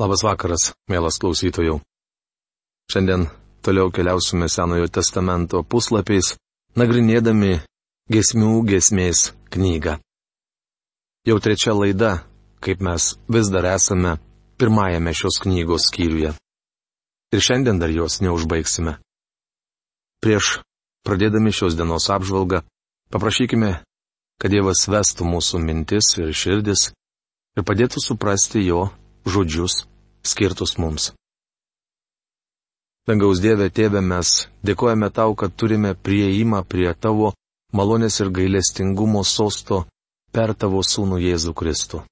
Labas vakaras, mielas klausytojų. Šiandien toliau keliausime Senojo testamento puslapiais, nagrinėdami gesmių gesmės knygą. Jau trečia laida, kaip mes vis dar esame pirmajame šios knygos skyriuje. Ir šiandien dar jos neužbaigsime. Prieš pradėdami šios dienos apžvalgą, paprašykime, kad Dievas vestų mūsų mintis ir širdis ir padėtų suprasti jo žodžius skirtus mums. Dangaus Dieve Tėve mes dėkojame tau, kad turime prieimą prie tavo malonės ir gailestingumo sosto per tavo sūnų Jėzų Kristų.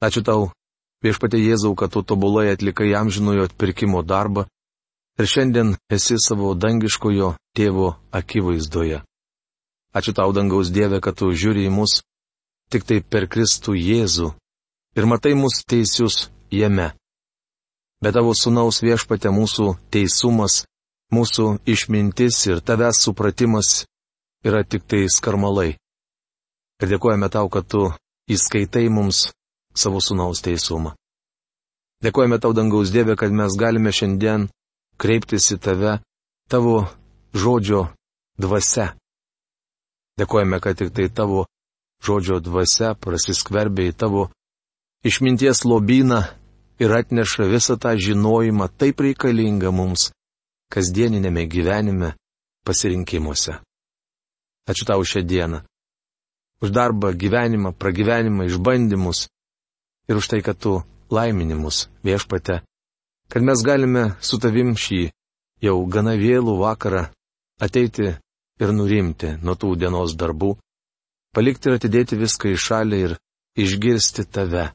Ačiū tau, viešpatė Jėzau, kad tu tobulai atlikai amžinojo atpirkimo darbą ir šiandien esi savo dangiškojo tėvo akivaizdoje. Ačiū tau, dangaus Dieve, kad tu žiūri į mus tik tai per Kristų Jėzų ir matai mus teisius jame bet tavo sunaus viešpate mūsų teisumas, mūsų išmintis ir tavęs supratimas yra tik tai skarmalai. Ir dėkojame tau, kad tu įskaitai mums savo sunaus teisumą. Dėkojame tau, dangaus Dieve, kad mes galime šiandien kreiptis į tave tavo žodžio dvasia. Dėkojame, kad tik tai tavo žodžio dvasia prasiskverbė į tavo išminties lobyną ir atneša visą tą žinojimą taip reikalingą mums kasdieninėme gyvenime pasirinkimuose. Ačiū tau šią dieną. Už darbą, gyvenimą, pragyvenimą, išbandymus ir už tai, kad tu laiminimus viešpate, kad mes galime su tavim šį jau gana vėlų vakarą ateiti ir nurimti nuo tų dienos darbų, palikti ir atidėti viską į šalį ir išgirsti tave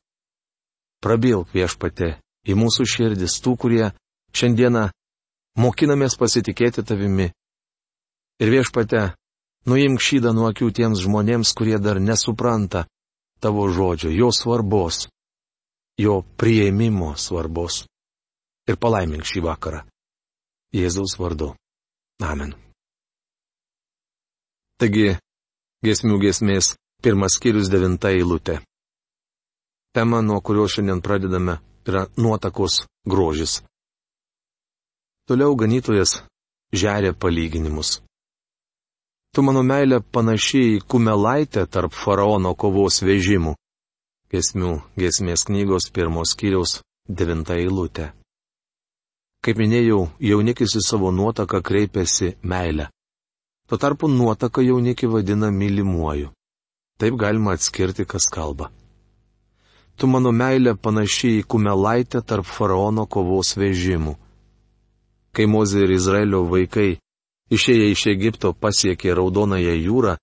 prabilk viešpate į mūsų širdis tų, kurie šiandieną mokinamės pasitikėti tavimi. Ir viešpate, nuimk šydą nuo akių tiems žmonėms, kurie dar nesupranta tavo žodžio, jo svarbos, jo prieimimo svarbos. Ir palaimink šį vakarą. Jėzaus vardu. Amen. Taigi, gesmių gesmės pirmas skyrius devinta eilutė. Tema, nuo kurio šiandien pradedame, yra nuotakos grožis. Toliau ganytojas žeria palyginimus. Tu mano meilė panašiai į kumelaitę tarp faraono kovos vežimų. Gesmių gesmės knygos pirmos skyriaus devinta eilutė. Kaip minėjau, jaunikis į savo nuotaką kreipiasi meilę. Tuo tarpu nuotaka jaunikį vadina mylimuoju. Taip galima atskirti, kas kalba tu mano meilė panašiai į kumelaitę tarp faraono kovos vežimų. Kai Mozė ir Izraelio vaikai išėję iš Egipto pasiekė Raudonąją jūrą,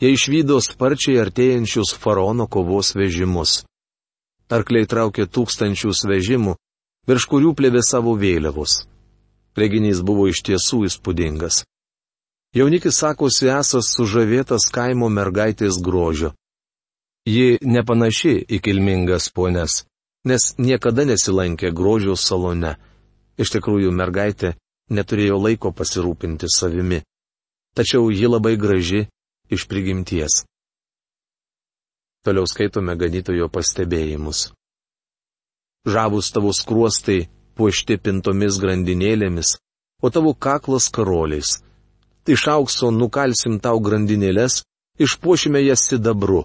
jie išvydo sparčiai artėjančius faraono kovos vežimus. Arkliai traukė tūkstančius vežimų, virš kurių plėvė savo vėliavos. Reginys buvo iš tiesų įspūdingas. Jaunikis sakosi esas sužavėtas kaimo mergaitės grožio. Ji nepanaši į kilmingas ponės, nes niekada nesilankė grožio salone. Iš tikrųjų, mergaitė neturėjo laiko pasirūpinti savimi. Tačiau ji labai graži iš prigimties. Toliau skaitome ganytojo pastebėjimus. Žavus tavo skruostai puošti pintomis grandinėlėmis, o tavo kaklas karoliais. Iš aukso nukalsim tau grandinėlės, išpuošime jas sidabru.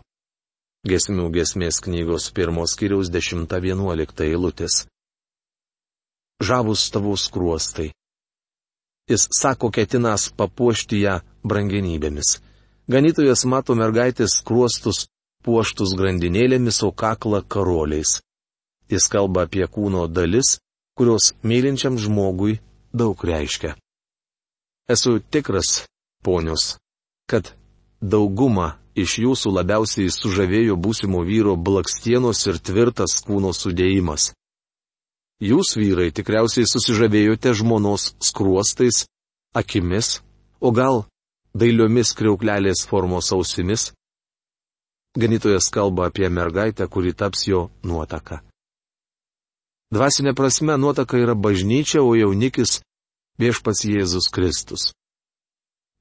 Gesmių gesmės knygos pirmos kiriaus 10-11 eilutės. Žavus tavo skruostai. Jis sako ketinas papuošti ją brangenybėmis. Ganytojas mato mergaitės skruostus puoštus grandinėlėmis, o kaklą karoliais. Jis kalba apie kūno dalis, kurios mylinčiam žmogui daug reiškia. Esu tikras, ponios, kad daugumą iš jūsų labiausiai sužavėjo būsimo vyro blakstienos ir tvirtas kūno sudėjimas. Jūs, vyrai, tikriausiai susižavėjote žmonos skruostais, akimis, o gal dailiomis kriauklelės formos ausimis? Ganytojas kalba apie mergaitę, kuri taps jo nuotaka. Dvasinė prasme nuotaka yra bažnyčia, o jaunikis viešpats Jėzus Kristus.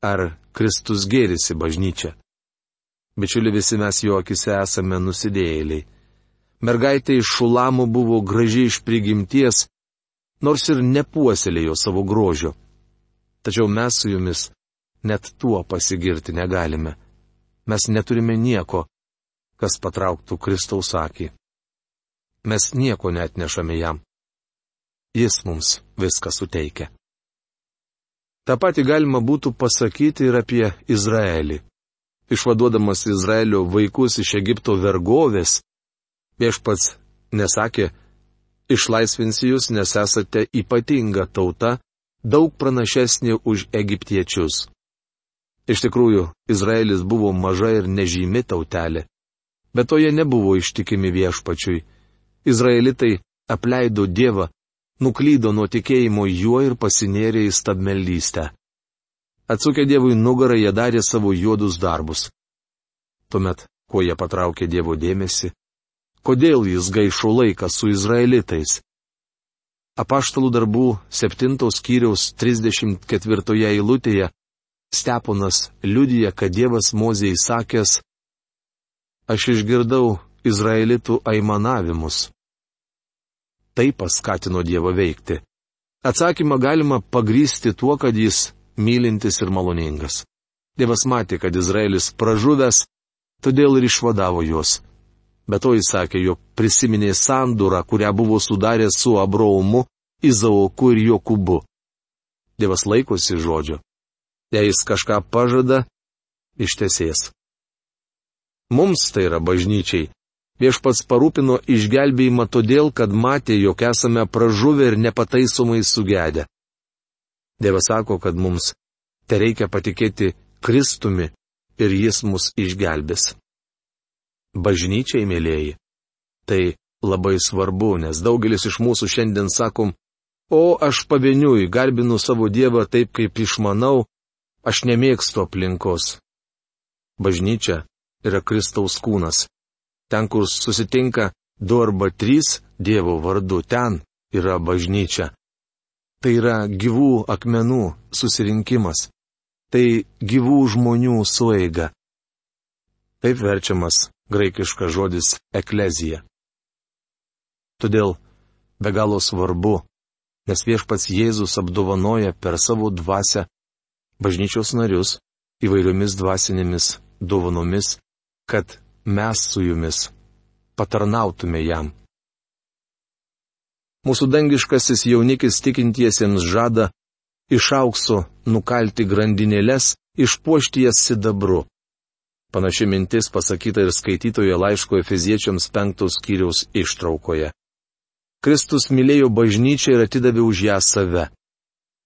Ar Kristus gėrisi bažnyčia? Bičiuli visi mes jo akise esame nusidėjėliai. mergaitė iš Šulamų buvo graži iš prigimties, nors ir nepuoselėjo savo grožio. Tačiau mes su jumis net tuo pasigirti negalime. Mes neturime nieko, kas patrauktų Kristaus akį. Mes nieko net nešame jam. Jis mums viską suteikia. Ta pati galima būtų pasakyti ir apie Izraelį. Išvaduodamas Izraelio vaikus iš Egipto vergovės, viešpats nesakė, išlaisvinsiu jūs, nes esate ypatinga tauta, daug pranašesnė už egiptiečius. Iš tikrųjų, Izraelis buvo maža ir nežymi tautelė, bet to jie nebuvo ištikimi viešpačiui. Izraelitai apleido Dievą nuklydo nuo tikėjimo juo ir pasinėrė į stabmeldystę. Atsukę Dievui nugarą, jie darė savo juodus darbus. Tuomet, kuo jie patraukė Dievo dėmesį? Kodėl jis gaišo laiką su izraelitais? Apaštalų darbų 7 skyriaus 34 eilutėje Steponas liudija, kad Dievas Mozė įsakęs, Aš išgirdau izraelitų aimanavimus tai paskatino Dievą veikti? Atsakymą galima pagrysti tuo, kad jis mylintis ir maloningas. Dievas matė, kad Izraelis pražuvęs, todėl ir išvadavo juos. Be to jis sakė, jog prisiminė sandūrą, kurią buvo sudaręs su Abraomu, Izaoku ir Jokūbu. Dievas laikosi žodžio. Jei jis kažką pažada, ištesės. Mums tai yra bažnyčiai Viešpats parūpino išgelbėjimą todėl, kad matė, jog esame pražuvę ir nepataisomai sugedę. Dievas sako, kad mums te reikia patikėti Kristumi ir Jis mus išgelbės. Bažnyčiai, mėlyjeji. Tai labai svarbu, nes daugelis iš mūsų šiandien sakom, o aš pavieniui garbinu savo Dievą taip, kaip išmanau, aš nemėgstu aplinkos. Bažnyčia yra Kristaus kūnas. Ten, kur susitinka du arba trys Dievo vardu, ten yra bažnyčia. Tai yra gyvų akmenų susirinkimas. Tai gyvų žmonių sueiga. Taip verčiamas graikiškas žodis eklezija. Todėl be galo svarbu, nes viešpats Jėzus apdovanoja per savo dvasę bažnyčios narius įvairiomis dvasinėmis dovanomis, kad mes su jumis patarnautume jam. Mūsų dangiškasis jaunikis tikintiesiems žada iš aukso nukalti grandinėlės, išpuošti jas sidabru. Panaši mintis pasakyta ir skaitytoje laiško Efeziečiams penktos kiriaus ištraukoje. Kristus mylėjo bažnyčią ir atidavė už ją save.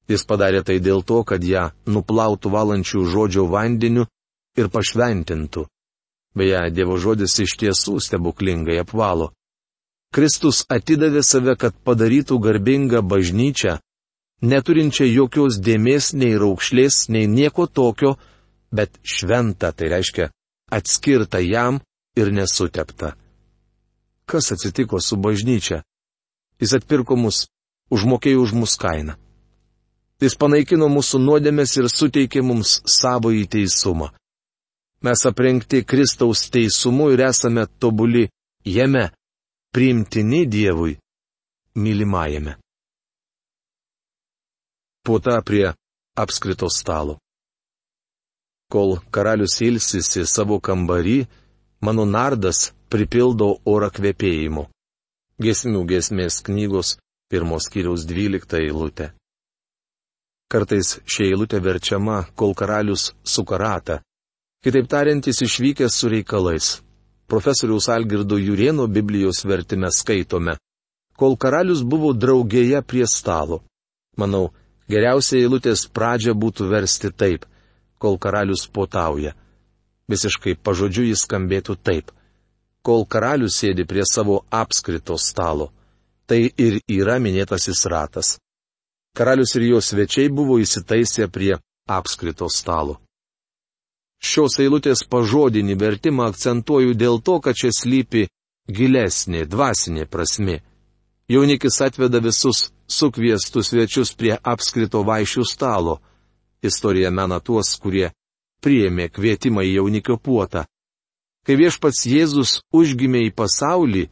Jis padarė tai dėl to, kad ją nuplautų valančių žodžio vandeniu ir pašventintų. Beje, Dievo žodis iš tiesų stebuklingai apvalo. Kristus atidavė save, kad padarytų garbingą bažnyčią, neturinčią jokios dėmesio, nei raukšlės, nei nieko tokio, bet šventą, tai reiškia atskirta jam ir nesutepta. Kas atsitiko su bažnyčia? Jis atpirko mus, užmokėjo už mus kainą. Jis panaikino mūsų nuodėmės ir suteikė mums savo įteisumą. Mes aprengti Kristaus teisumu ir esame tobuli jame, priimtini Dievui, mylimajame. Puota prie apskrito stalo. Kol karalius ilsisi savo kambarį, mano nardas pripildo orą kvepėjimu. Gesmių gesmės knygos pirmos kiriaus dvyliktą eilutę. Kartais ši eilutė verčiama, kol karalius sukarata, Kitaip tariant, jis išvykęs su reikalais. Profesoriaus Algirdo Jurieno Biblijos vertime skaitome. Kol karalius buvo draugėje prie stalo. Manau, geriausia eilutės pradžia būtų versti taip. Kol karalius potauja. Visiškai pažodžiu jis skambėtų taip. Kol karalius sėdi prie savo apskrito stalo. Tai ir yra minėtasis ratas. Karalius ir jo svečiai buvo įsitaisę prie apskrito stalo. Šios eilutės pažodinį vertimą akcentuoju dėl to, kad čia slypi gilesnė dvasinė prasme. Jaunikis atveda visus sukviestus svečius prie apskrito vaišių stalo. Istorija mena tuos, kurie priėmė kvietimą į jaunikio puotą. Kai viešpats Jėzus užgimė į pasaulį,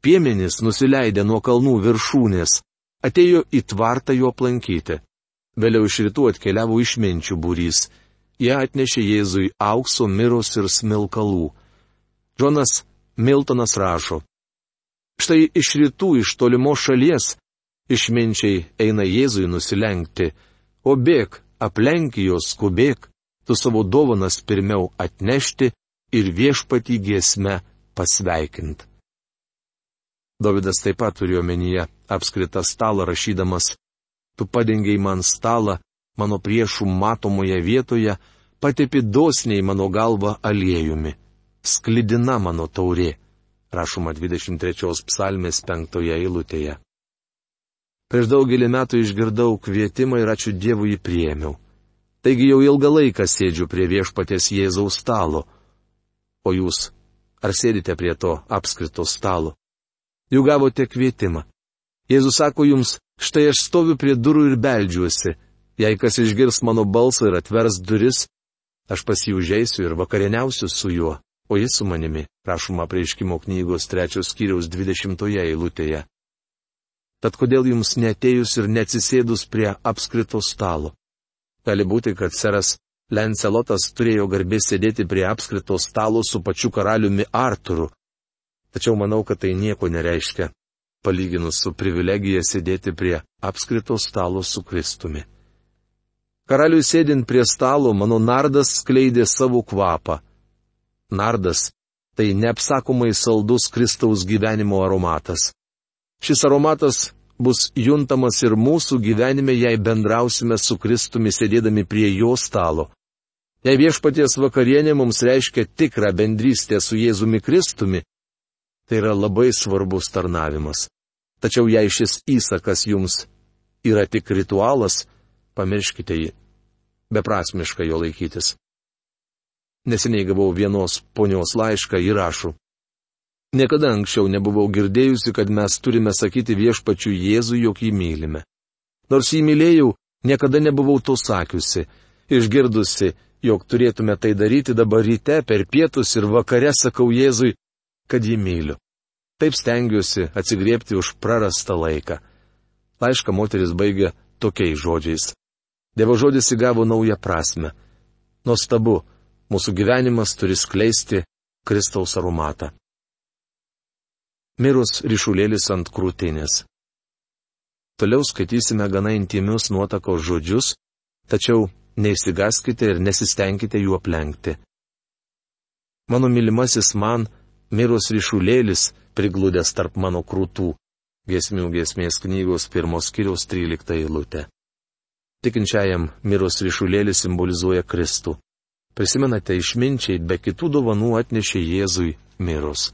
piemenys nusileidę nuo kalnų viršūnės, atėjo į tvartą jo aplankyti. Vėliau iš rytų atkeliavo išminčių būrys. Jie atnešė Jėzui aukso, miros ir smilkalų. Džonas Miltonas rašo. Štai iš rytų, iš tolimo šalies, išminčiai eina Jėzui nusilenkti, o bėk, aplenk juos, skubėk, tu savo dovanas pirmiau atnešti ir viešpatį giesme pasveikint. Davidas taip pat turėjo menyje apskritą stalą rašydamas, tu padengiai man stalą, mano priešų matomoje vietoje, patepi dosniai mano galvą aliejumi, sklidina mano taurė, rašoma 23 psalmės 5 eilutėje. Prieš daugelį metų išgirdau kvietimą ir ačiū Dievui jį priėmiau. Taigi jau ilgą laiką sėdžiu prie viešpatės Jėzaus stalo. O jūs, ar sėdite prie to apskrito stalo? Jau gavote kvietimą. Jėzus sako jums, štai aš stoviu prie durų ir beldžiuosi. Jei kas išgirs mano balsą ir atvers duris, aš pas jį užeisiu ir vakarieniausiu su juo, o jis su manimi, prašoma prieiškimo knygos trečios skyriaus dvidešimtoje eilutėje. Tad kodėl jums netėjus ir neatsisėdus prie apskrito stalo? Gali būti, kad seras Lencelotas turėjo garbės sėdėti prie apskrito stalo su pačiu karaliumi Arturu. Tačiau manau, kad tai nieko nereiškia, palyginus su privilegija sėdėti prie apskrito stalo su Kristumi. Karaliui sėdint prie stalo, mano nardas skleidė savo kvapą. Nardas - tai neapsakomai saldus Kristaus gyvenimo aromatas. Šis aromatas bus juntamas ir mūsų gyvenime, jei bendrausime su Kristumi sėdėdami prie jo stalo. Jei viešpaties vakarienė mums reiškia tikrą bendrystę su Jėzumi Kristumi, tai yra labai svarbus tarnavimas. Tačiau jei šis įsakas jums yra tik ritualas, pamirškite jį. Beprasmiška jo laikytis. Neseniai gavau vienos ponios laišką įrašų. Niekada anksčiau nebuvau girdėjusi, kad mes turime sakyti viešpačiu Jėzui, jog jį mylime. Nors jį mylėjau, niekada nebuvau to sakiusi. Išgirdusi, jog turėtume tai daryti dabar ryte, per pietus ir vakare sakau Jėzui, kad jį myliu. Taip stengiuosi atsigriepti už prarastą laiką. Laišką moteris baigia tokiais žodžiais. Dievo žodis įgavo naują prasme. Nuostabu, mūsų gyvenimas turi skleisti Kristaus aromatą mirus ryšulėlis ant krūtinės. Toliau skaitysime gana intimius nuotakos žodžius, tačiau neįsigaskite ir nesistengkite jų aplenkti. Mano mylimasis man, mirus ryšulėlis, priglūdęs tarp mano krūtų. Gesmių gesmės knygos pirmos kiriaus 13 eilutė. Tikinčiajam mirus ryšulėlis simbolizuoja Kristų. Prisimenate, išminčiai be kitų dovanų atnešė Jėzui mirus.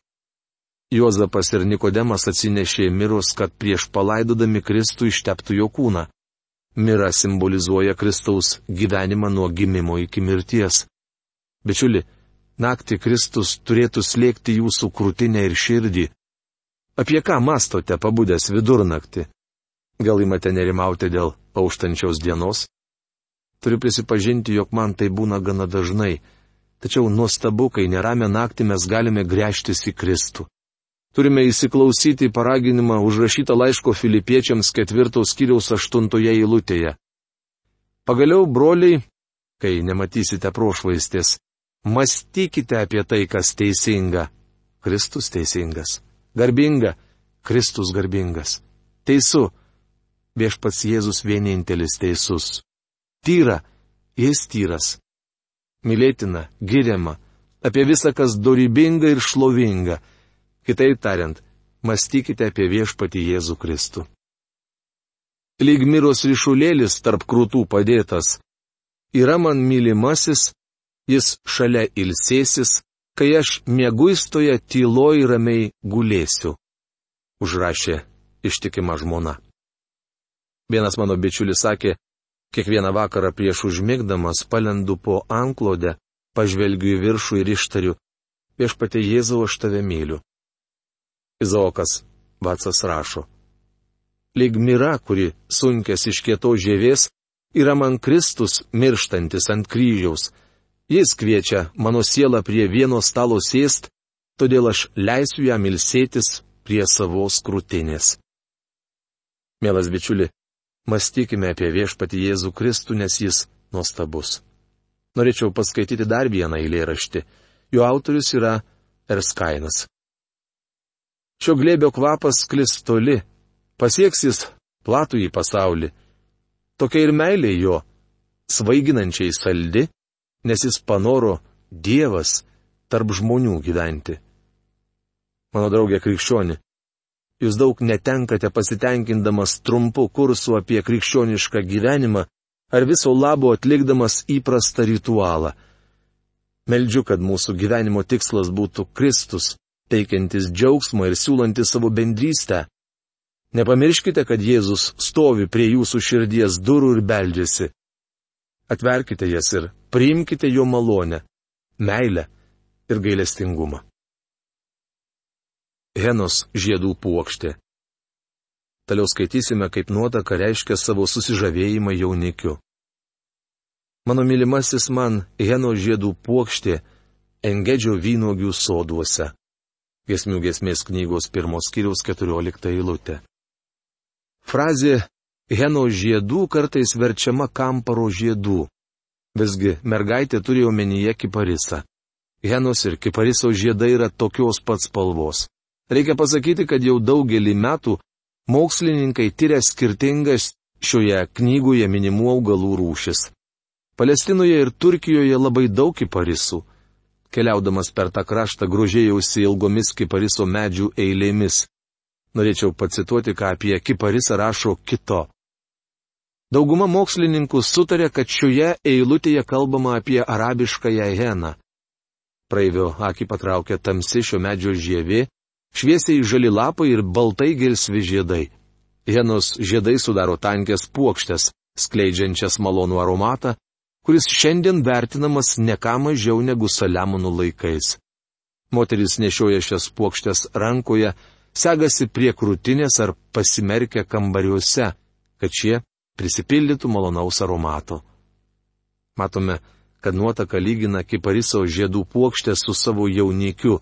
Juozapas ir Nikodemas atsinešė mirus, kad prieš palaidodami Kristų išteptų jo kūną. Mira simbolizuoja Kristaus gyvenimą nuo gimimo iki mirties. Bičiuli, naktį Kristus turėtų slėgti jūsų krūtinę ir širdį. Apie ką mastote pabudęs vidurnaktį? Gal įmate nerimauti dėl auštančios dienos? Turiu prisipažinti, jog man tai būna gana dažnai. Tačiau nuostabu, kai neramę naktį mes galime grėžtis į Kristų turime įsiklausyti į paraginimą užrašytą laiško filipiečiams ketvirtos kiriaus aštuntoje eilutėje. Pagaliau, broliai, kai nematysite prošvaistės, mąstykite apie tai, kas teisinga. Kristus teisingas. Garbinga. Kristus garbingas. Teisu. Viešpats Jėzus vienintelis teisus. Tyra. Jis tyras. Mylėtina, giriama. Apie visą, kas dorybinga ir šlovinga Kitaip tariant, mąstykite apie viešpatį Jėzų Kristų. Lyg miros ryšulėlis tarp krūtų padėtas. Yra man mylimasis, jis šalia ilsėsis, kai aš mėguistoje tyloj ramiai gulėsiu. Užrašė ištikima žmona. Vienas mano bičiulis sakė, kiekvieną vakarą prieš užmigdamas palendu po anklodę, pažvelgiu į viršų ir ištariu, viešpatė Jėzau aš tave myliu. Izaokas Vatsas rašo. Lyg mira, kuri sunkės iš kieto žievės, yra man Kristus mirštantis ant kryžiaus. Jis kviečia mano sielą prie vieno stalo sėst, todėl aš leisiu jam ilsėtis prie savos krūtinės. Mielas bičiuli, mąstykime apie viešpatį Jėzų Kristų, nes jis nuostabus. Norėčiau paskaityti dar vieną eilėraštį. Jo autorius yra Erskainas. Šio glėbio kvapas klis toli, pasieks jis platų į pasaulį. Tokia ir meilė jo, svaiginančiai saldi, nes jis panoro Dievas tarp žmonių gyventi. Mano draugė krikščioni, jūs daug netenkate pasitenkindamas trumpu kursu apie krikščionišką gyvenimą ar viso labo atlikdamas įprastą ritualą. Meldžiu, kad mūsų gyvenimo tikslas būtų Kristus, teikiantis džiaugsmą ir siūlantis savo bendrystę. Nepamirškite, kad Jėzus stovi prie jūsų širdies durų ir beldžiasi. Atverkite jas ir priimkite jo malonę, meilę ir gailestingumą. Henos žiedų puokštė. Toliau skaitysime, kaip nuotaka reiškia savo susižavėjimą jaunikiu. Mano mylimasis man Heno žiedų puokštė Engedžio vynogių soduose. Gesmių gesmės knygos pirmos kiriaus 14 eilutė. Frazė Heno žiedų kartais verčiama kamparo žiedų. Visgi mergaitė turi omenyje kiparisą. Henos ir kipariso žiedai yra tokios pats spalvos. Reikia pasakyti, kad jau daugelį metų mokslininkai tyria skirtingas šioje knygoje minimų augalų rūšis. Palestinoje ir Turkijoje labai daug kiparisų. Keliaudamas per tą kraštą grožėjausi ilgomis kipariso medžių eilėmis. Norėčiau pacituoti, ką apie kiparisą rašo kito. Dauguma mokslininkų sutarė, kad šioje eilutėje kalbama apie arabiškąją heną. Praeivio akį patraukė tamsi šio medžio žievė, šviesiai žali lapai ir baltai gilsvi žiedai. Henos žiedai sudaro tankės puokštės, skleidžiančias malonų aromatą, kuris šiandien vertinamas ne ką mažiau negu Saliamonų laikais. Moteris nešioja šias puokštės rankoje, segasi prie krūtinės ar pasimerkia kambariuose, kad šie prisipildytų malonaus aromato. Matome, kad nuotaka lygina kipariso žiedų puokštę su savo jaunikiu.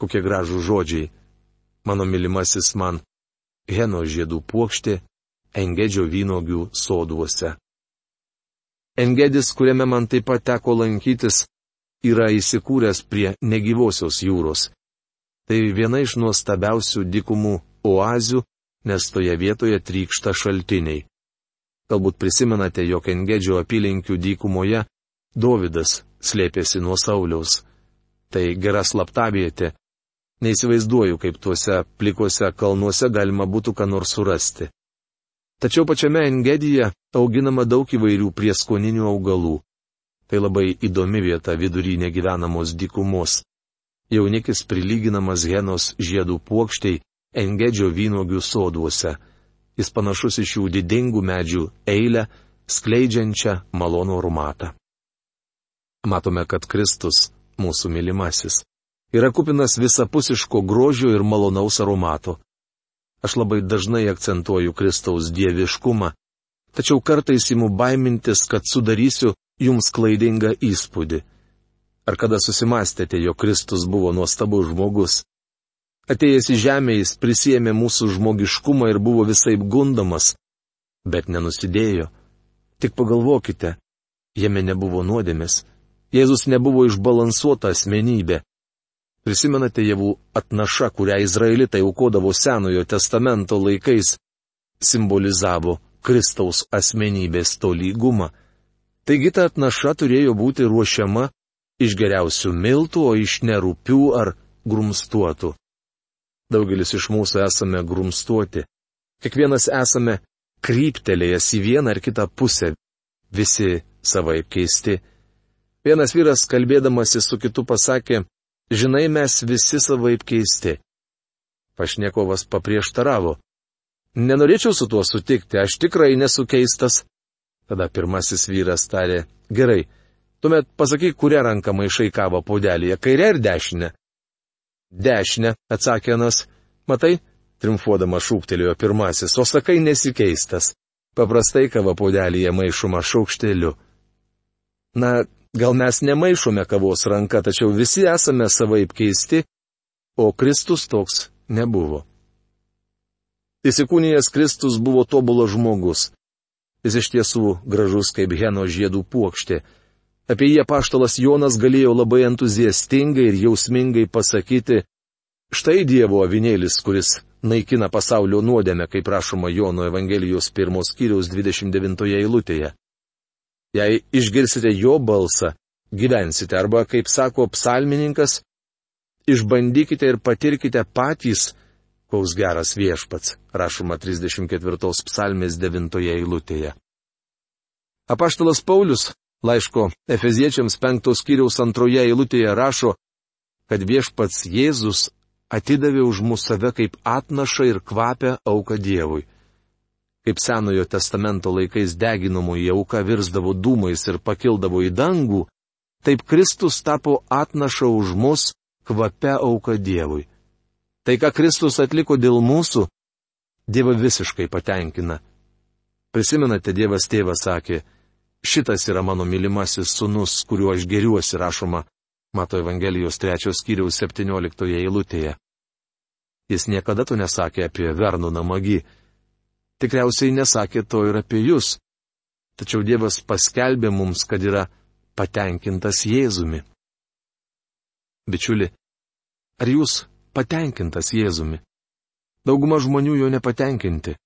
Kokie gražų žodžiai. Mano mylimasis man. Heno žiedų puokštė Engedžio vynogių soduose. Engedis, kuriame man taip pat teko lankytis, yra įsikūręs prie negyvosios jūros. Tai viena iš nuostabiausių dikumų oazių, nes toje vietoje trykšta šaltiniai. Galbūt prisimenate, jog Engedžio apylinkių dykumoje Dovydas slėpėsi nuo Sauliaus. Tai gera slaptavietė. Neįsivaizduoju, kaip tuose plikuose kalnuose galima būtų ką nors surasti. Tačiau pačiame Engedija auginama daug įvairių prieskoninių augalų. Tai labai įdomi vieta vidury negyvenamos dykumos. Jaunikis prilyginamas Henos žiedų puokštei Engedžio vynogių soduose jis panašus iš šių didingų medžių eilę, skleidžiančią malonų aromatą. Matome, kad Kristus, mūsų mylimasis, yra kupinas visapusiško grožio ir malonaus aromato. Aš labai dažnai akcentuoju Kristaus dieviškumą, tačiau kartais įmu baimintis, kad sudarysiu jums klaidingą įspūdį. Ar kada susimastėte, jog Kristus buvo nuostabus žmogus? Atėjęs į žemę jis prisėmė mūsų žmogiškumą ir buvo visai gundomas, bet nenusidėjo. Tik pagalvokite, jame nebuvo nuodėmės, Jėzus nebuvo išbalansuota asmenybė. Prisimenate javų atnašą, kurią izraelitai aukodavo Senojo testamento laikais, simbolizavo Kristaus asmenybės tolygumą. Taigi ta atnaša turėjo būti ruošiama iš geriausių miltų, o iš nerupių ar grumstuotų. Daugelis iš mūsų esame grumstuoti. Kiekvienas esame kryptelėjęs į vieną ar kitą pusę. Visi savai keisti. Vienas vyras kalbėdamasi su kitu pasakė, žinai, mes visi savai keisti. Pašnekovas paprieštaravo. Nenorėčiau su tuo sutikti, aš tikrai nesu keistas. Tada pirmasis vyras tarė, gerai, tuomet pasakyk, kurią ranką maišai kavo paudelėje, kairę ar dešinę. Dešinę, atsakė Anas. Matai, triumfuodama šūktelėjo pirmasis, o sakai nesikeistas. Paprastai kava podelyje maišoma šaukšteliu. Na, gal mes nemaišome kavos ranka, tačiau visi esame savaip keisti, o Kristus toks nebuvo. Įsikūnijęs Kristus buvo tobulas žmogus. Jis iš tiesų gražus kaip Heno žiedų puokštė. Apie jį paštalas Jonas galėjo labai entuziastingai ir jausmingai pasakyti, štai Dievo avinėlis, kuris naikina pasaulio nuodėmę, kaip rašoma Jono Evangelijos pirmos kiriaus 29 eilutėje. Jei išgirsite jo balsą, gyvensite arba, kaip sako psalmininkas, išbandykite ir patirkite patys, koks geras viešpats, rašoma 34 psalmės 9 eilutėje. Apaštalas Paulius laiško Efeziečiams 5 skyriaus antroje eilutėje rašo, kad viešpats Jėzus atidavė už mūsų save kaip atnašą ir kvapę auką Dievui. Kaip Senojo testamento laikais deginamoji auka virsdavo dūmais ir pakildavo į dangų, taip Kristus tapo atnašą už mus kvapę auką Dievui. Tai, ką Kristus atliko dėl mūsų, Dievą visiškai patenkina. Prisimenate, Dievas tėvas sakė, šitas yra mano mylimasis sunus, kuriuo aš geriuosi rašoma Mato Evangelijos trečios skyriaus 17 eilutėje. Jis niekada to nesakė apie Verną namagį. Tikriausiai nesakė to ir apie jūs. Tačiau Dievas paskelbė mums, kad yra patenkintas Jėzumi. Bičiuli, ar jūs patenkintas Jėzumi. Dauguma žmonių jo nepatenkinti.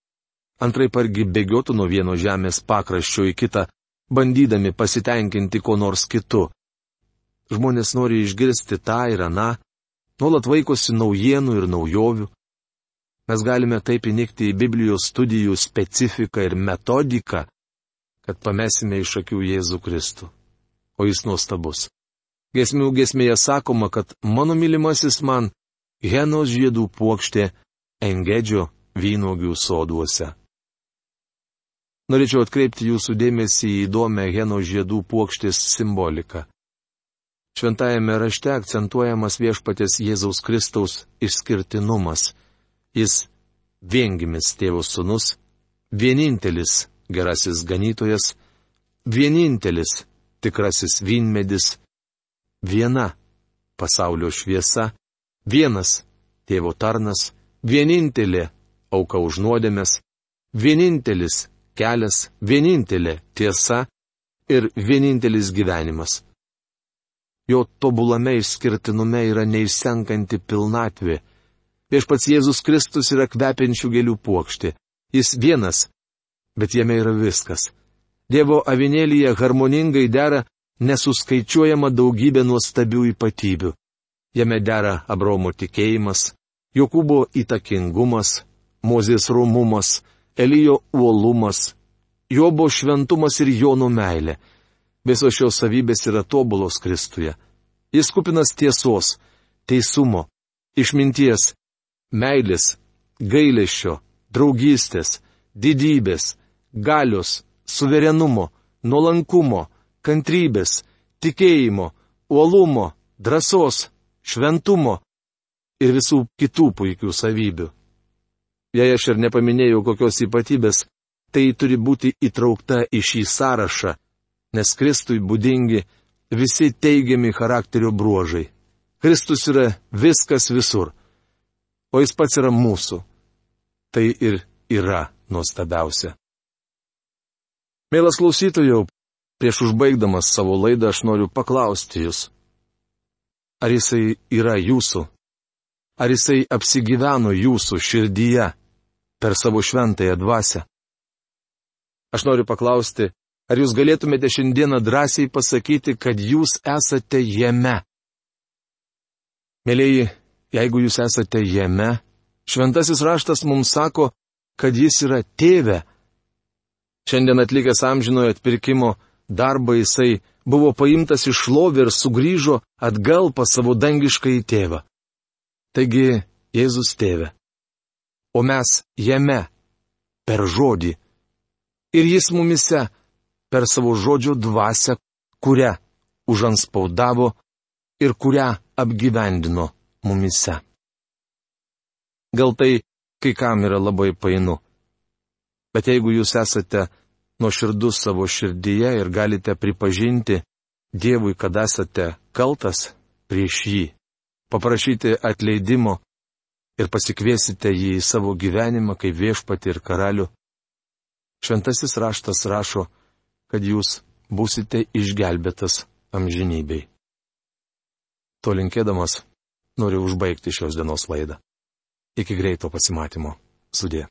Antrai pargi bėgiotų nuo vieno žemės pakraščio į kitą, bandydami pasitenkinti ko nors kitu. Žmonės nori išgirsti tą ir aną, nuolat vaikosi naujienų ir naujovių. Mes galime taip įnikti į Biblijos studijų specifiką ir metodiką, kad pamesime iš akių Jėzų Kristų. O jis nuostabus. Gesmių gesmėje sakoma, kad mano mylimasis man Henos žiedų puokštė Engedžio vynogių soduose. Norėčiau atkreipti jūsų dėmesį į įdomią Heno žiedų puokštės simboliką. Šventajame rašte akcentuojamas viešpatės Jėzaus Kristaus išskirtinumas. Jis viengimis tėvų sunus, vienintelis gerasis ganytojas, vienintelis tikrasis vynmedis, viena pasaulio šviesa, Vienas tėvo tarnas, vienintelė auka už nuodėmės, vienintelis kelias, vienintelė tiesa ir vienintelis gyvenimas. Jo tobulame išskirtinume yra neišsenkanti pilnatvė. Viešpats Jėzus Kristus yra kvepiančių gėlių puokštė. Jis vienas, bet jame yra viskas. Dievo avinėlyje harmoningai dera nesuskaičiuojama daugybė nuostabių ypatybių. Jame dera Abromo tikėjimas, Jokūbo įtakingumas, Mozės rumumas, Elijo uolumas, Jobo šventumas ir Jono meilė. Visos šios savybės yra tobulos Kristuje. Jis kupinas tiesos, teisumo, išminties, meilės, gailėšio, draugystės, didybės, galios, suverenumo, nuolankumo, kantrybės, tikėjimo, uolumo, drąsos, šventumo ir visų kitų puikių savybių. Jei aš ir nepaminėjau kokios ypatybės, tai turi būti įtraukta į šį sąrašą, nes Kristui būdingi visi teigiami charakterio bruožai. Kristus yra viskas visur, o jis pats yra mūsų. Tai ir yra nuostabiausia. Mielas klausytojau, prieš užbaigdamas savo laidą aš noriu paklausti jūs. Ar jisai yra jūsų? Ar jisai apsigyveno jūsų širdyje per savo šventąją dvasę? Aš noriu paklausti, ar jūs galėtumėte šiandieną drąsiai pasakyti, kad jūs esate jame? Mėlyji, jeigu jūs esate jame, šventasis raštas mums sako, kad jis yra tėve. Šiandien atlikęs amžinojo atpirkimo darbą jisai buvo paimtas iš lovį ir sugrįžo atgal pas savo dangišką į tėvą. Taigi Jėzus tėve. O mes jame, per žodį. Ir jis mumise, per savo žodžio dvasę, kurią užanspaudavo ir kurią apgyvendino mumise. Gal tai kai kam yra labai painu. Bet jeigu jūs esate nuoširdus savo širdyje ir galite pripažinti Dievui, kad esate kaltas prieš jį, paprašyti atleidimo, ir pasikviesite jį į savo gyvenimą kaip viešpati ir karalių, šventasis raštas rašo, kad jūs būsite išgelbėtas amžinybei. To linkėdamas noriu užbaigti šios dienos laidą. Iki greito pasimatymo. Sudė.